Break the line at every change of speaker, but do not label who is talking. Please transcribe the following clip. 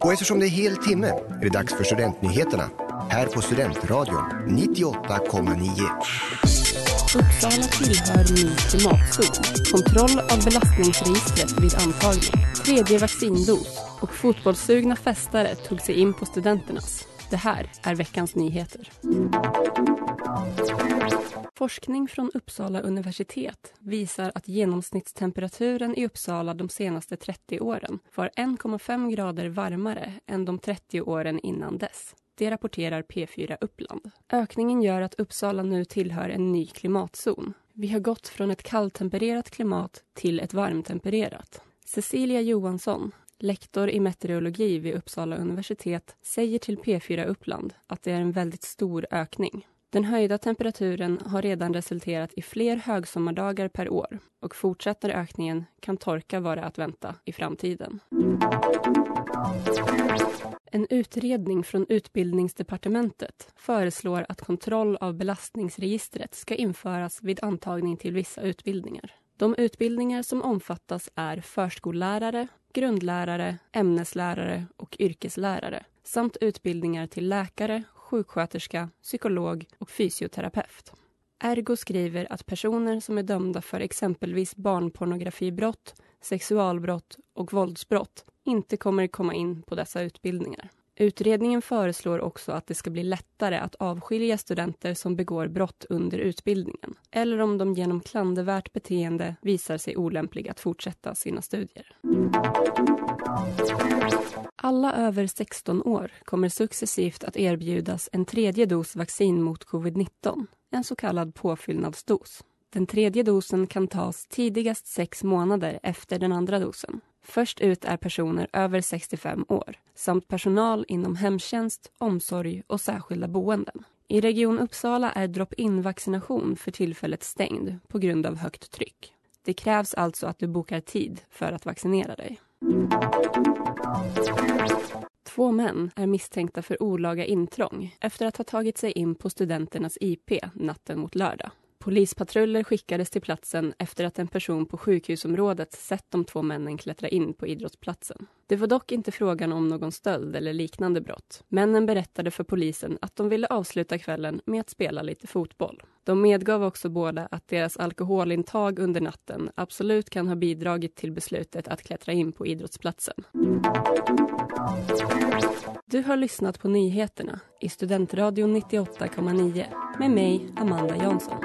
Och eftersom det är hel timme är det dags för Studentnyheterna här på Studentradion 98,9.
Uppsala tillhör ny klimatzon. Kontroll av belastningsregistret vid antagning. Tredje vaccindos och fotbollssugna festare tog sig in på studenternas. Det här är veckans nyheter. Forskning från Uppsala universitet visar att genomsnittstemperaturen i Uppsala de senaste 30 åren var 1,5 grader varmare än de 30 åren innan dess. Det rapporterar P4 Uppland. Ökningen gör att Uppsala nu tillhör en ny klimatzon. Vi har gått från ett kalltempererat klimat till ett varmtempererat. Cecilia Johansson, lektor i meteorologi vid Uppsala universitet, säger till P4 Uppland att det är en väldigt stor ökning. Den höjda temperaturen har redan resulterat i fler högsommardagar per år och fortsätter ökningen kan torka vara att vänta i framtiden. En utredning från Utbildningsdepartementet föreslår att kontroll av belastningsregistret ska införas vid antagning till vissa utbildningar. De utbildningar som omfattas är förskollärare, grundlärare, ämneslärare och yrkeslärare samt utbildningar till läkare, sjuksköterska, psykolog och fysioterapeut. Ergo skriver att personer som är dömda för exempelvis barnpornografibrott, sexualbrott och våldsbrott inte kommer komma in på dessa utbildningar. Utredningen föreslår också att det ska bli lättare att avskilja studenter som begår brott under utbildningen eller om de genom klandervärt beteende visar sig olämpliga att fortsätta sina studier. Alla över 16 år kommer successivt att erbjudas en tredje dos vaccin mot covid-19, en så kallad påfyllnadsdos. Den tredje dosen kan tas tidigast sex månader efter den andra dosen. Först ut är personer över 65 år samt personal inom hemtjänst, omsorg och särskilda boenden. I Region Uppsala är drop-in vaccination för tillfället stängd på grund av högt tryck. Det krävs alltså att du bokar tid för att vaccinera dig. Två män är misstänkta för olaga intrång efter att ha tagit sig in på studenternas IP natten mot lördag. Polispatruller skickades till platsen efter att en person på sjukhusområdet sett de två männen klättra in på idrottsplatsen. Det var dock inte frågan om någon stöld eller liknande brott. Männen berättade för polisen att de ville avsluta kvällen med att spela lite fotboll. De medgav också båda att deras alkoholintag under natten absolut kan ha bidragit till beslutet att klättra in på idrottsplatsen. Du har lyssnat på nyheterna i Studentradion 98,9 med mig, Amanda Jansson.